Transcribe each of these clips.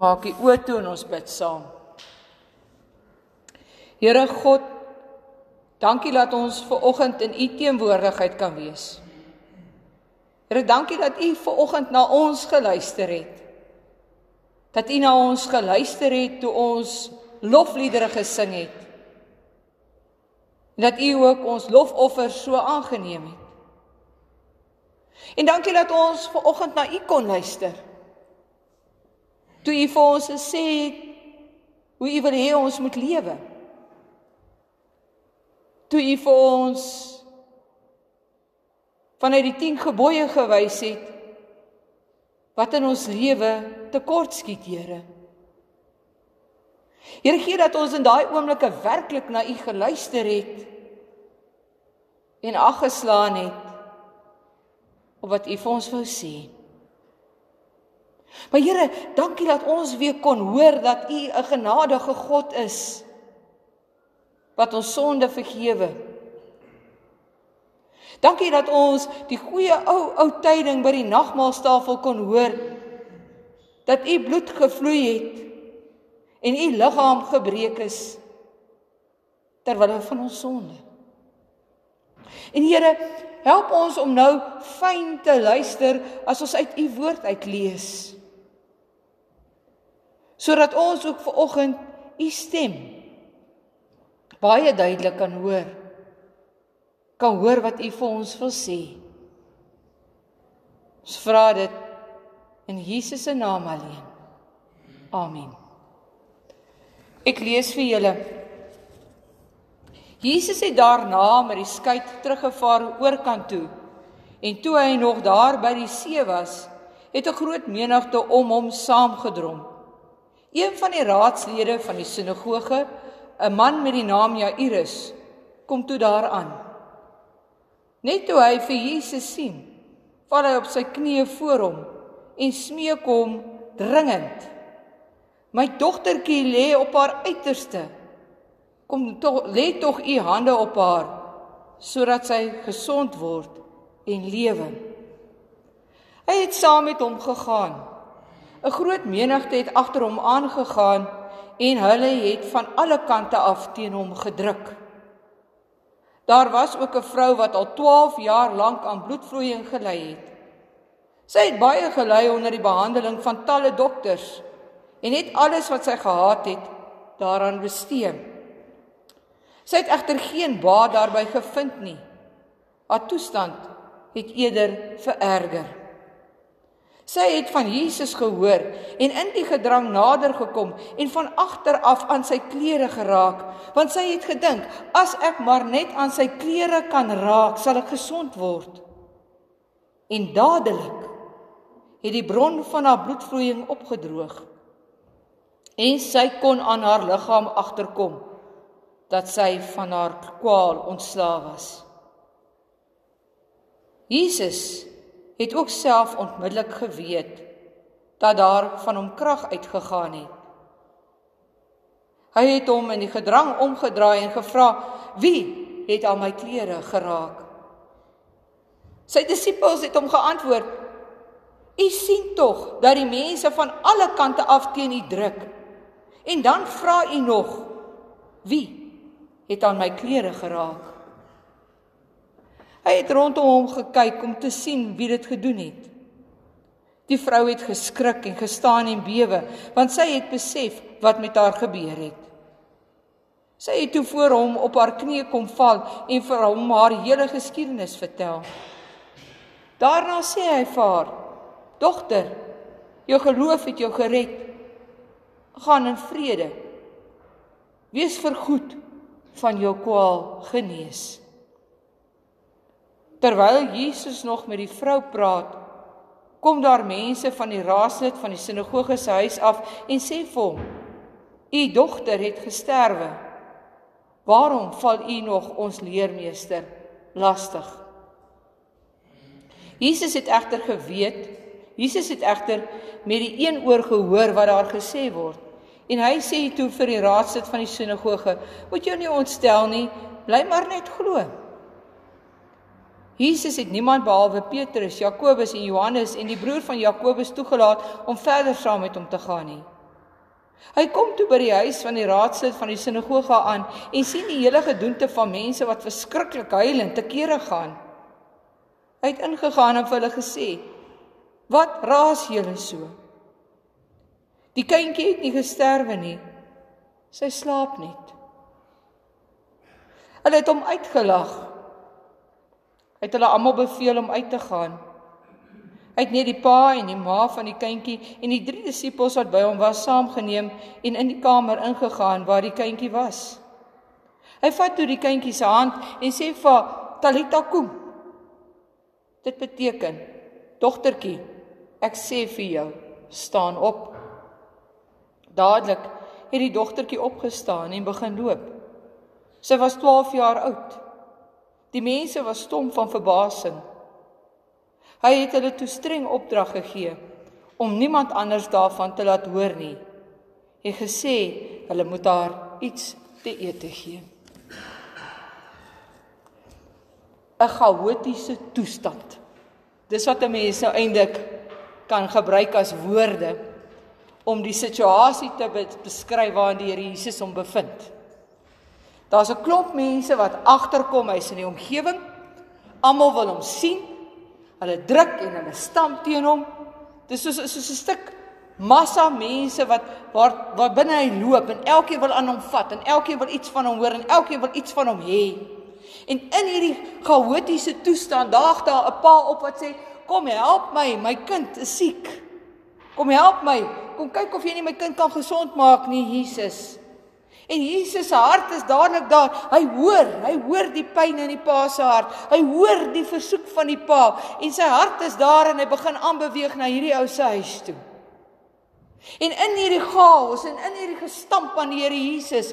Maak die oë toe en ons bid saam. Here God, dankie dat ons ver oggend in U teenwoordigheid kan wees. Here, dankie dat U ver oggend na ons geluister het. Dat U na ons geluister het toe ons lofliedere gesing het. En dat U ook ons lofoffers so aangeneem het. En dankie dat ons ver oggend na U kon luister. Toe U vir ons sê hoe U wil hê ons moet lewe. Toe U vir ons vanuit die 10 gebooie gewys het wat in ons lewe tekortskiet, Here. Here gee dat ons in daai oomblikke werklik na U geluister het en aggeslaan het op wat U vir ons wou sê. Maar Here, dankie dat ons weer kon hoor dat U 'n genadige God is wat ons sonde vergewe. Dankie dat ons die goeie ou ou tyding by die nagmaaltafel kon hoor dat U bloed gevloei het en U liggaam gebreek is ter wille van ons sonde. En Here, help ons om nou fyn te luister as ons uit U woord uit lees sodat ons ook ver oggend u stem baie duidelik kan hoor kan hoor wat u vir ons wil sê. Ons vra dit in Jesus se naam alleen. Amen. Ek lees vir julle. Jesus het daarna met die skei teruggevaar oorkant toe. En toe hy nog daar by die see was het 'n groot menigte om hom saamgedrom Een van die raadslede van die sinagoge, 'n man met die naam Jairus, kom toe daaraan. Net toe hy vir Jesus sien, val hy op sy knieë voor hom en smeek hom dringend. My dogtertjie lê op haar uiterste. Kom tog lê tog u hande op haar sodat sy gesond word en lewe. Hy het saam met hom gegaan. 'n Groot menigte het agter hom aangegaan en hulle het van alle kante af teen hom gedruk. Daar was ook 'n vrou wat al 12 jaar lank aan bloedvloeiing gely het. Sy het baie gely onder die behandeling van talle dokters en het alles wat sy gehad het daaraan bestee. Sy het egter geen baat daarbey gevind nie. Haar toestand het eerder vererger. Sy het van Jesus gehoor en in die gedrang nader gekom en van agter af aan sy klere geraak, want sy het gedink, as ek maar net aan sy klere kan raak, sal ek gesond word. En dadelik het die bron van haar bloedvloeiing opgedroog. En sy kon aan haar liggaam agterkom dat sy van haar kwaal ontslae was. Jesus het ook self onmiddellik geweet dat daar van hom krag uitgegaan het. Hy het hom in die gedrang omgedraai en gevra: "Wie het al my klere geraak?" Sy disippels het hom geantwoord: "U sien tog dat die mense van alle kante af teen u druk. En dan vra u nog: Wie het aan my klere geraak?" Hy het rondom hom gekyk om te sien wie dit gedoen het. Die vrou het geskrik en gestaan en bewe, want sy het besef wat met haar gebeur het. Sy het toe voor hom op haar knieë kom val en vir hom haar hele geskiedenis vertel. Daarna sê hy vir haar: "Dogter, jou geloof het jou gered. Gaan in vrede. Wees vergoed van jou kwaal genees." Terwyl Jesus nog met die vrou praat, kom daar mense van die raadslid van die sinagoge se huis af en sê vir hom: "U dogter het gesterwe. Waarom val u nog ons leermeester lastig?" Jesus het egter geweet, Jesus het egter met die een oor gehoor wat daar gesê word. En hy sê toe vir die raadslid van die sinagoge: "Moet jou nie ontstel nie, bly maar net glo." Jesus het niemand behalwe Petrus, Jakobus en Johannes en die broer van Jakobus toegelaat om verder saam met hom te gaan nie. Hy kom toe by die huis van die raadslid van die sinagoge aan en sien die hele gedoente van mense wat verskriklik huilend te kere gaan. Hy het ingegaan en vir hulle gesê: "Wat raas julle so?" Die kindjie het nie gesterwe nie. Sy slaap net. Hulle het hom uitgelag. Hy het hulle almal beveel om uit te gaan. Hy het net die pa en die ma van die kindjie en die drie disippels wat by hom was saamgeneem en in die kamer ingegaan waar die kindjie was. Hy vat toe die kindjie se hand en sê vir Talita kum. Dit beteken dogtertjie, ek sê vir jou, staan op. Dadelik het die dogtertjie opgestaan en begin loop. Sy was 12 jaar oud. Die mense was stom van verbasing. Hy het hulle toe streng opdrag gegee om niemand anders daarvan te laat hoor nie. Hy gesê hulle moet haar iets te eet gee. 'n Chaotiese toestand. Dis wat 'n mens nou eintlik kan gebruik as woorde om die situasie te beskryf waarin die Here Jesus hom bevind. Daar's 'n klomp mense wat agterkom, hy's in die omgewing. Almal wil hom sien. Hulle druk en hulle stamp teen hom. Dis soos soos 'n stuk massa mense wat waar waar binne hy loop en elkeen wil aan hom vat en elkeen wil iets van hom hoor en elkeen wil iets van hom hê. En in hierdie chaotiese toestand daag daar 'n pa op wat sê: "Kom help my, my kind is siek." Kom help my. Kom kyk of jy nie my kind kan gesond maak nie, Jesus. En Jesus se hart is dadelik daar. Hy hoor, hy hoor die pyn in die pa se hart. Hy hoor die versoek van die pa en sy hart is daar en hy begin aanbeweeg na hierdie ou se huis toe. En in hierdie chaos en in hierdie gestamp aan die Here Jesus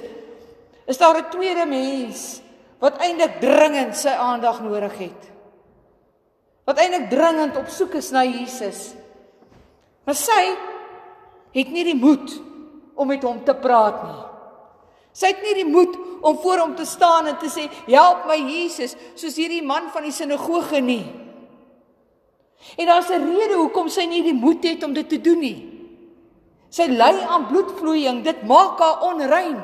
is daar 'n tweede mens wat eintlik dringend sy aandag nodig het. Wat eintlik dringend op soek is na Jesus. Maar sy het nie die moed om met hom te praat nie. Sy het nie die moed om voor hom te staan en te sê, "Help my Jesus," soos hierdie man van die sinagoge nie. En daar's 'n rede hoekom sy nie die moed het om dit te doen nie. Sy ly aan bloedvloeiing, dit maak haar onrein.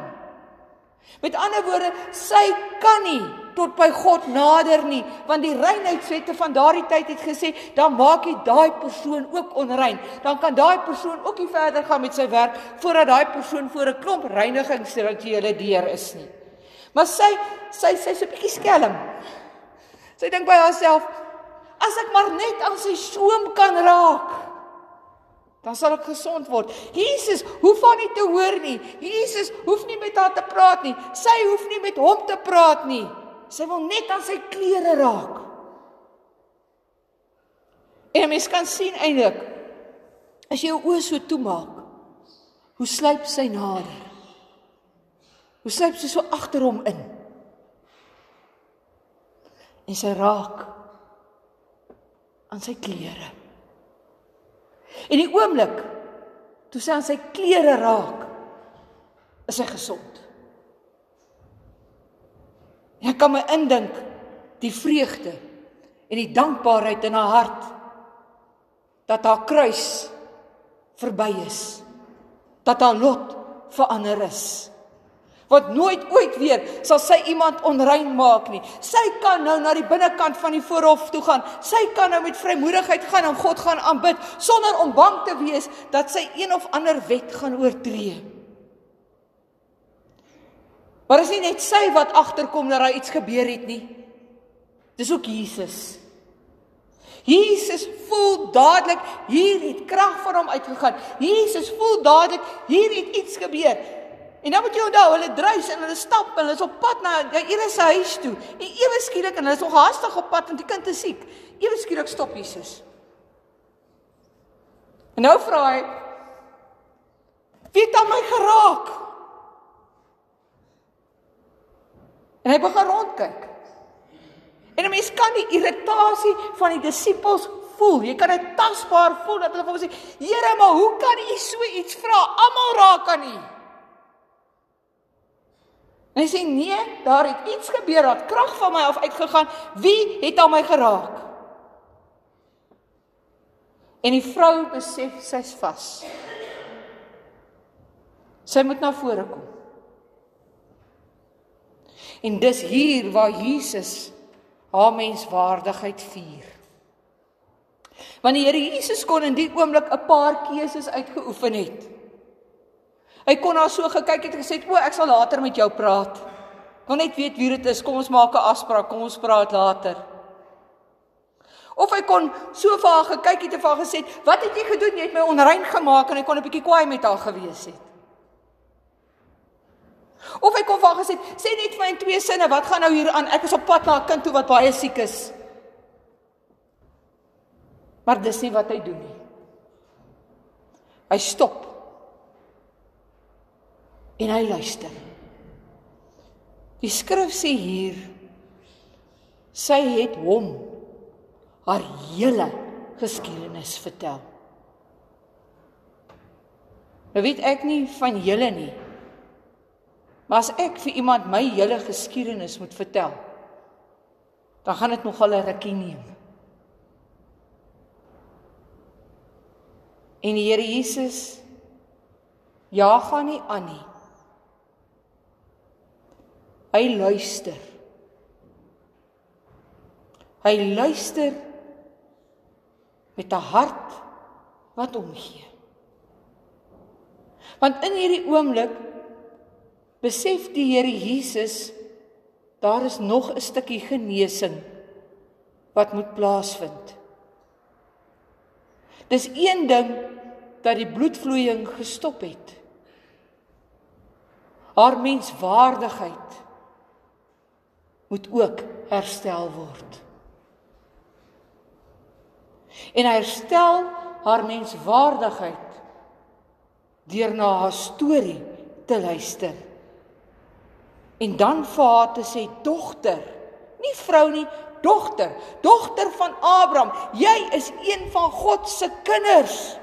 Met ander woorde, sy kan nie tot by God nader nie, want die reinheidswette van daardie tyd het gesê, dan maak jy daai persoon ook onrein. Dan kan daai persoon ook nie verder gaan met sy werk voordat daai persoon voor 'n klomp reinigingsrituele deur is nie. Maar sy sy sy's 'n bietjie skelm. Sy dink by haarself, as ek maar net aan sy soem kan raak, dan sal ek gesond word. Jesus hoef haar nie te hoor nie. Jesus hoef nie met haar te praat nie. Sy hoef nie met hom te praat nie. Sy wil net aan sy klere raak. En mens kan sien eintlik as jy jou oë so toemaak, hoe sluip sy nader. Hoe sluip sy so agter hom in. En sy raak aan sy klere. En die oomblik toe sy aan sy klere raak, is hy gesond. Ek kan my indink die vreugde en die dankbaarheid in haar hart dat haar kruis verby is. Dat haar lot verander is. Want nooit ooit weer sal sy iemand onrein maak nie. Sy kan nou na die binnekant van die voorhof toe gaan. Sy kan nou met vrymoedigheid gaan en God gaan aanbid sonder om bang te wees dat sy een of ander wet gaan oortree. Maar is nie net sy wat agterkom dat daar iets gebeur het nie. Dis ook Jesus. Jesus voel dadelik hier het krag van hom uitgegaan. Jesus voel dadelik hier het iets gebeur. En dan moet jy onthou, hulle dryf en hulle stap en hulle is op pad na Jairus se huis toe. En ewe skielik en hulle is nog haastig op pad want die kind is siek. Ewe skielik stop Jesus. En nou vra hy: "Wie het aan my geraak?" En hy begin rondkyk. En 'n mens kan die irritasie van die disippels voel. Jy kan dit tasbaar voel dat hulle vir hom sê: "Here, maar hoe kan u so iets vra? Almal raak aan u." En hy sê nee, daar het iets gebeur, dat krag van my af uitgegaan. Wie het aan my geraak? En die vrou besef sy's vas. Sy moet na vore kom. En dis hier waar Jesus haar menswaardigheid vier. Want die Here Jesus kon in die oomblik 'n paar keuses uitgeoefen het. Hy kon haar so gekyk het en gesê, "O, ek sal later met jou praat." Wil net weet wie dit is. Kom ons maak 'n afspraak. Kom ons praat later. Of hy kon so vir haar gekyk het en vir haar gesê, "Wat het jy gedoen? Jy het my onrein gemaak." En hy kon 'n bietjie kwaai met haar gewees het. Of hy kon vir haar gesê, "Sê net vir my in twee sinne, wat gaan nou hier aan? Ek is op pad na 'n kind toe wat baie siek is." Maar dis nie wat hy doen nie. Hy stop. En hy luister. Die skrif sê hier sy het hom haar hele geskiedenis vertel. Nou weet ek nie van julle nie. Maar as ek vir iemand my hele geskiedenis moet vertel, dan gaan dit nogal 'n rukkie neem. En die Here Jesus ja gaan nie aan nie. Hy luister. Hy luister met 'n hart wat omgee. Want in hierdie oomblik besef die Here Jesus daar is nog 'n stukkie genesing wat moet plaasvind. Dis een ding dat die bloedvloeiing gestop het. Haar menswaardigheid moet ook herstel word. En herstel haar menswaardigheid deur na haar storie te luister. En dan vir haar te sê dogter, nie vrou nie, dogter, dogter van Abraham, jy is een van God se kinders.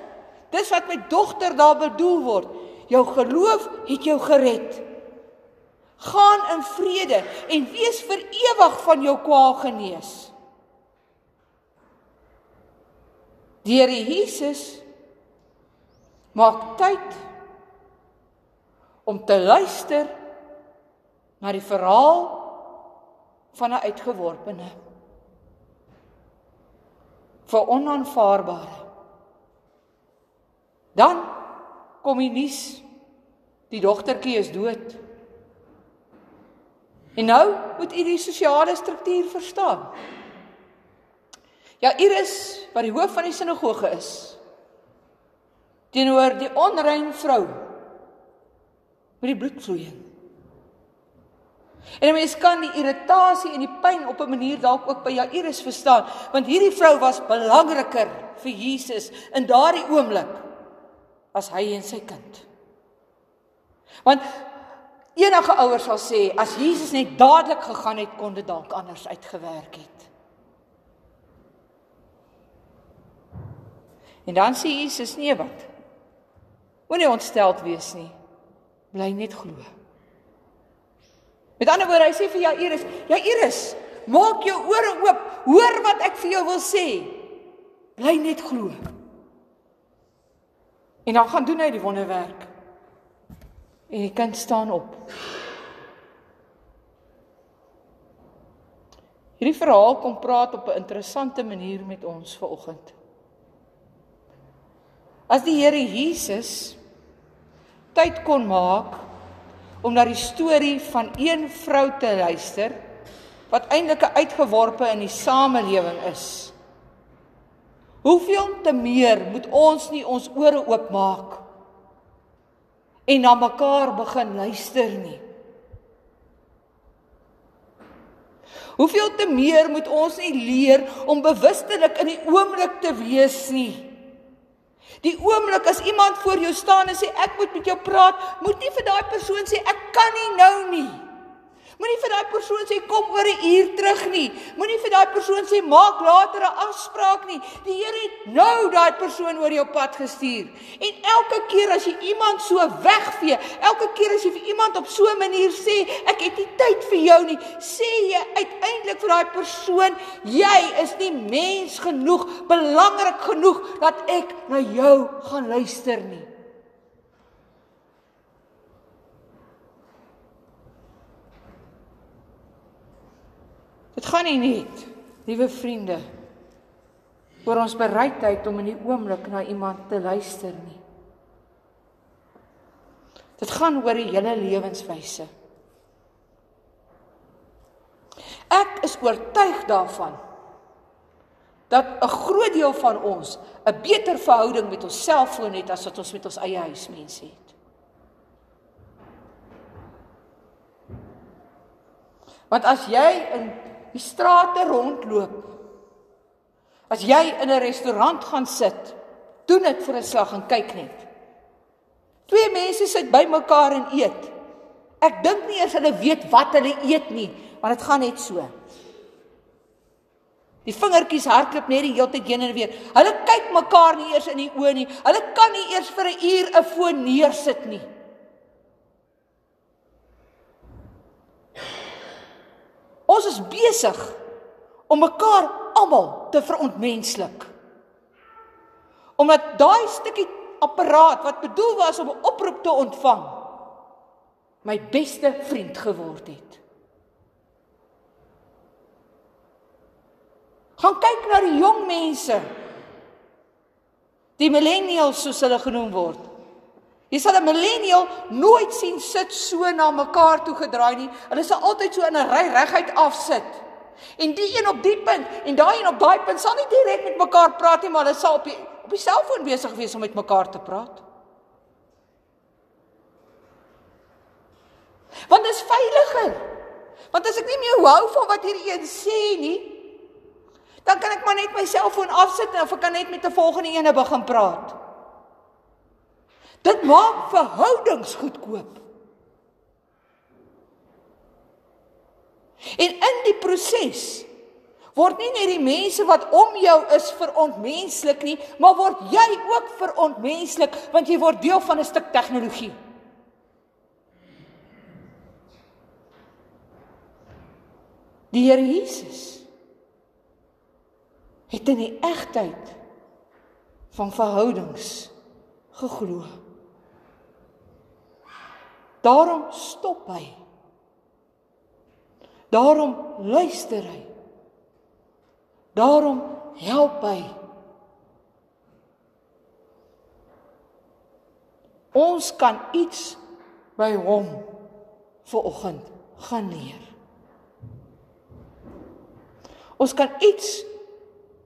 Dis wat met dogter daar bedoel word. Jou geloof het jou gered. Gaan in vrede en wees vir ewig van jou kwaal genees. Here Jesus maak tyd om te luister na die verhaal van 'n uitgeworpene vir onaanvaarbare. Dan kom die nuus die dogtertjie is dood. En nou moet u die sosiale struktuur verstaan. Ja, Iris wat die hoof van die sinagoge is teenoor die onrein vrou met die bloedvloeiing. En mense kan die irritasie en die pyn op 'n manier dalk ook by Jairus verstaan, want hierdie vrou was belangriker vir Jesus in daardie oomblik as hy en sy kind. Want enige ouers sal sê as Jesus net dadelik gegaan het, kon dit dalk anders uitgewerk het. En dan sê Jesus nee wat? Moenie ontsteld wees nie. Bly net glo. Met ander woorde, hy sê vir Jairus, Jairus, maak jou ore oop, hoor wat ek vir jou wil sê. Bly net glo. En dan gaan doen hy die wonderwerk. En die kind staan op. Hierdie verhaal kom praat op 'n interessante manier met ons vanoggend. As die Here Jesus tyd kon maak om na die storie van een vrou te luister wat eintlik 'n uitgeworpe in die samelewing is. Hoeveel te meer moet ons nie ons ore oopmaak en na mekaar begin luister nie. Hoeveel te meer moet ons nie leer om bewustelik in die oomblik te wees nie. Die oomblik as iemand voor jou staan en sê ek moet met jou praat, moet nie vir daai persoon sê ek kan nie nou nie. Moenie vir daai persoon sê kom oor 'n uur terug nie. Moenie vir daai persoon sê maak later 'n afspraak nie. Die Here het nou daai persoon oor jou pad gestuur. En elke keer as jy iemand so wegvee, elke keer as jy vir iemand op so 'n manier sê ek het nie tyd vir jou nie, sê jy uiteindelik vir daai persoon jy is nie mens genoeg, belangrik genoeg dat ek na jou gaan luister nie. Dit gaan nie net, liewe vriende, oor ons bereidheid om in die oomblik na iemand te luister nie. Dit gaan oor die hele lewenswyse. Ek is oortuig daarvan dat 'n groot deel van ons 'n beter verhouding met ons selfoon het as wat ons met ons eie huismense het. Want as jy in die strate rondloop, as jy in 'n restaurant gaan sit, doen dit vir 'n slag en kyk net. Twee mense sit bymekaar en eet. Ek dink nie eers hulle weet wat hulle eet nie, want dit gaan net so. Die vingertjies hardloop net die hele tyd heen en weer. Hulle kyk mekaar nie eers in die oë nie. Hulle kan nie eers vir 'n uur 'n foon neersit nie. Ons is besig om mekaar almal te verontmenslik. Omdat daai stukkie apparaat wat bedoel was om 'n oproep te ontvang my beste vriend geword het. Gaan kyk na die jong mense. Die millennials soos hulle genoem word. Jy sal 'n millennial nooit sien sit so na mekaar toe gedraai nie. Hulle sal altyd so in 'n ry reguit afsit. En die een op die punt en daai een op daai punt sal nie direk met mekaar praat nie, maar hulle sal op die op die selfoon besig wees om met mekaar te praat. Want dit is veiliger. Want as ek nie meer hou van wat hierdie een sê nie, dan kan ek maar net my selfoon afsit en of ek kan net met 'n volgende ene begin praat. Dit maak verhoudings goedkoop. En in die proses word nie net die mense wat om jou is verontmenslik nie, maar word jy ook verontmenslik want jy word deel van 'n stuk tegnologie. Die Here Jesus het in die egtheid van verhoudings geglo. Daarom stop hy. Daarom luister hy. Daarom help hy. Ons kan iets by hom vir oggend gaan leer. Ons kan iets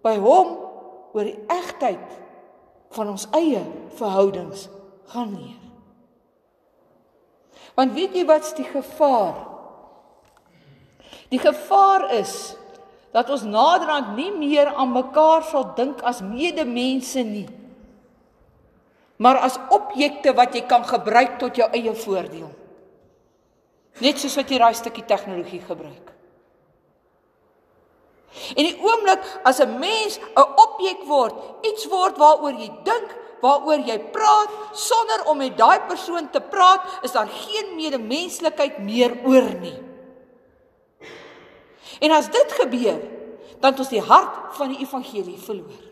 by hom oor die egtheid van ons eie verhoudings gaan leer. Want weet jy wat's die gevaar? Die gevaar is dat ons naderhand nie meer aan mekaar sal dink as medemense nie. Maar as objekte wat jy kan gebruik tot jou eie voordeel. Net soos wat jy daai stukkie tegnologie gebruik. En die oomblik as 'n mens 'n objek word, iets word waaroor jy dink, waaroor jy praat sonder om met daai persoon te praat, is daar geen medemenslikheid meer oor nie. En as dit gebeur, dan het ons die hart van die evangelie verloor.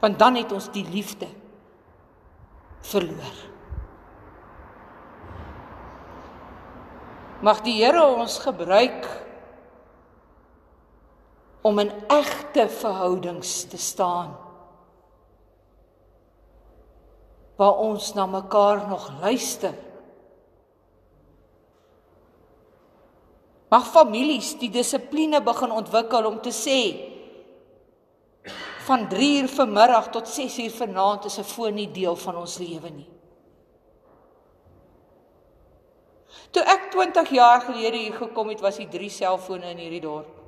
Want dan het ons die liefde verloor. Mag die Here ons gebruik om in egte verhoudings te staan. Waar ons na mekaar nog luister. Mag families die dissipline begin ontwikkel om te sê van 3 uur vanmiddag tot 6 uur vanaand is 'n foon nie deel van ons lewe nie. Toe ek 20 jaar gelede hier gekom het, was hier 3 selfone in hierdie dorp.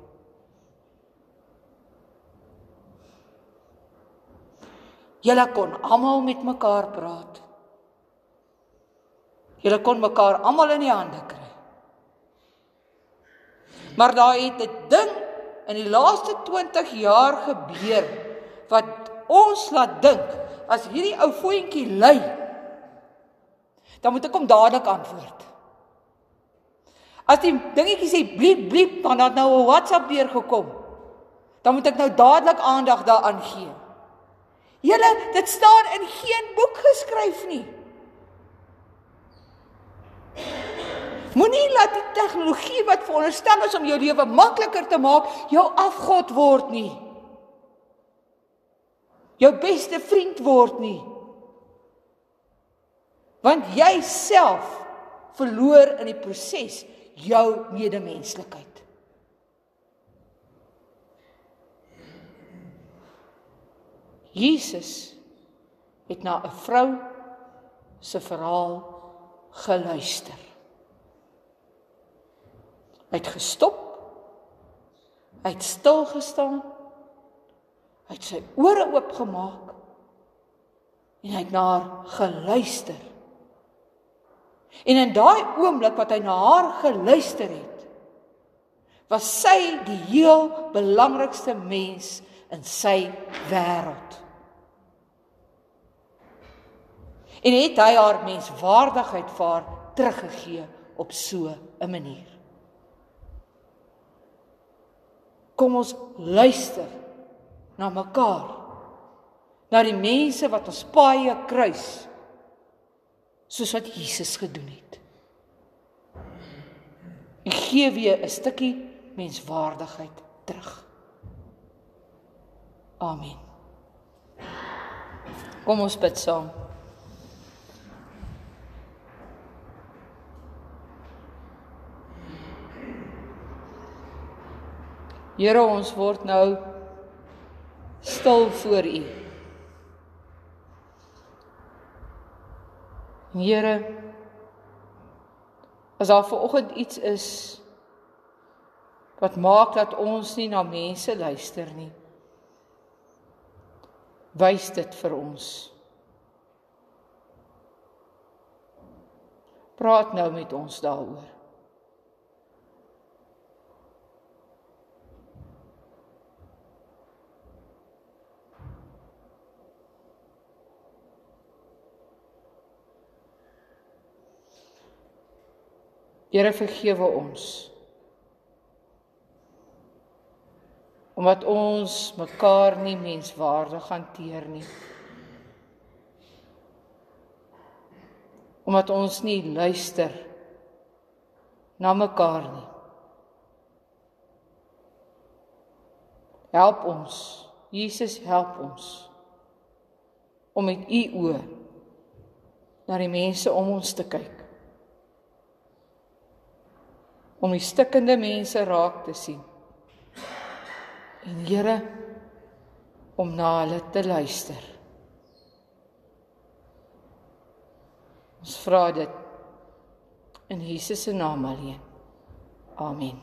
Julle kon almal met mekaar praat. Julle kon mekaar almal in die hande kry. Maar daar het 'n ding in die laaste 20 jaar gebeur wat ons laat dink as hierdie ou voetjie lui dan moet ek hom dadelik antwoord. As die dingetjie sê bliep bliep dan het nou 'n WhatsApp weer gekom. Dan moet ek nou dadelik aandag daaraan gee. Julle, dit staan in geen boek geskryf nie. Moenie laat die tegnologie wat veronderstel is om jou lewe makliker te maak, jou afgod word nie. Jou beste vriend word nie. Want jy self verloor in die proses jou medemenslikheid. Jesus het na 'n vrou se verhaal geluister. Hy het gestop. Hy het stil gestaan. Hy het sy ore oopgemaak en hy het na haar geluister. En in daai oomblik wat hy na haar geluister het, was sy die heel belangrikste mens in sy wêreld. En het hy haar menswaardigheid vir haar teruggegee op so 'n manier. Kom ons luister na mekaar. Na die mense wat ons paaie kruis soos wat Jesus gedoen het. Ek gee weer 'n stukkie menswaardigheid terug. Amen. Kom ons bid saam. Here ons word nou stil voor U. Here as daar vanoggend iets is wat maak dat ons nie na mense luister nie. Wys dit vir ons. Praat nou met ons daaroor. Here vergewe ons. Omdat ons mekaar nie menswaardig hanteer nie. Omdat ons nie luister na mekaar nie. Help ons. Jesus help ons om met u oë na die mense om ons te kyk om die stikkende mense raak te sien. En Here om na hulle te luister. Ons vra dit in Jesus se naam alleen. Amen.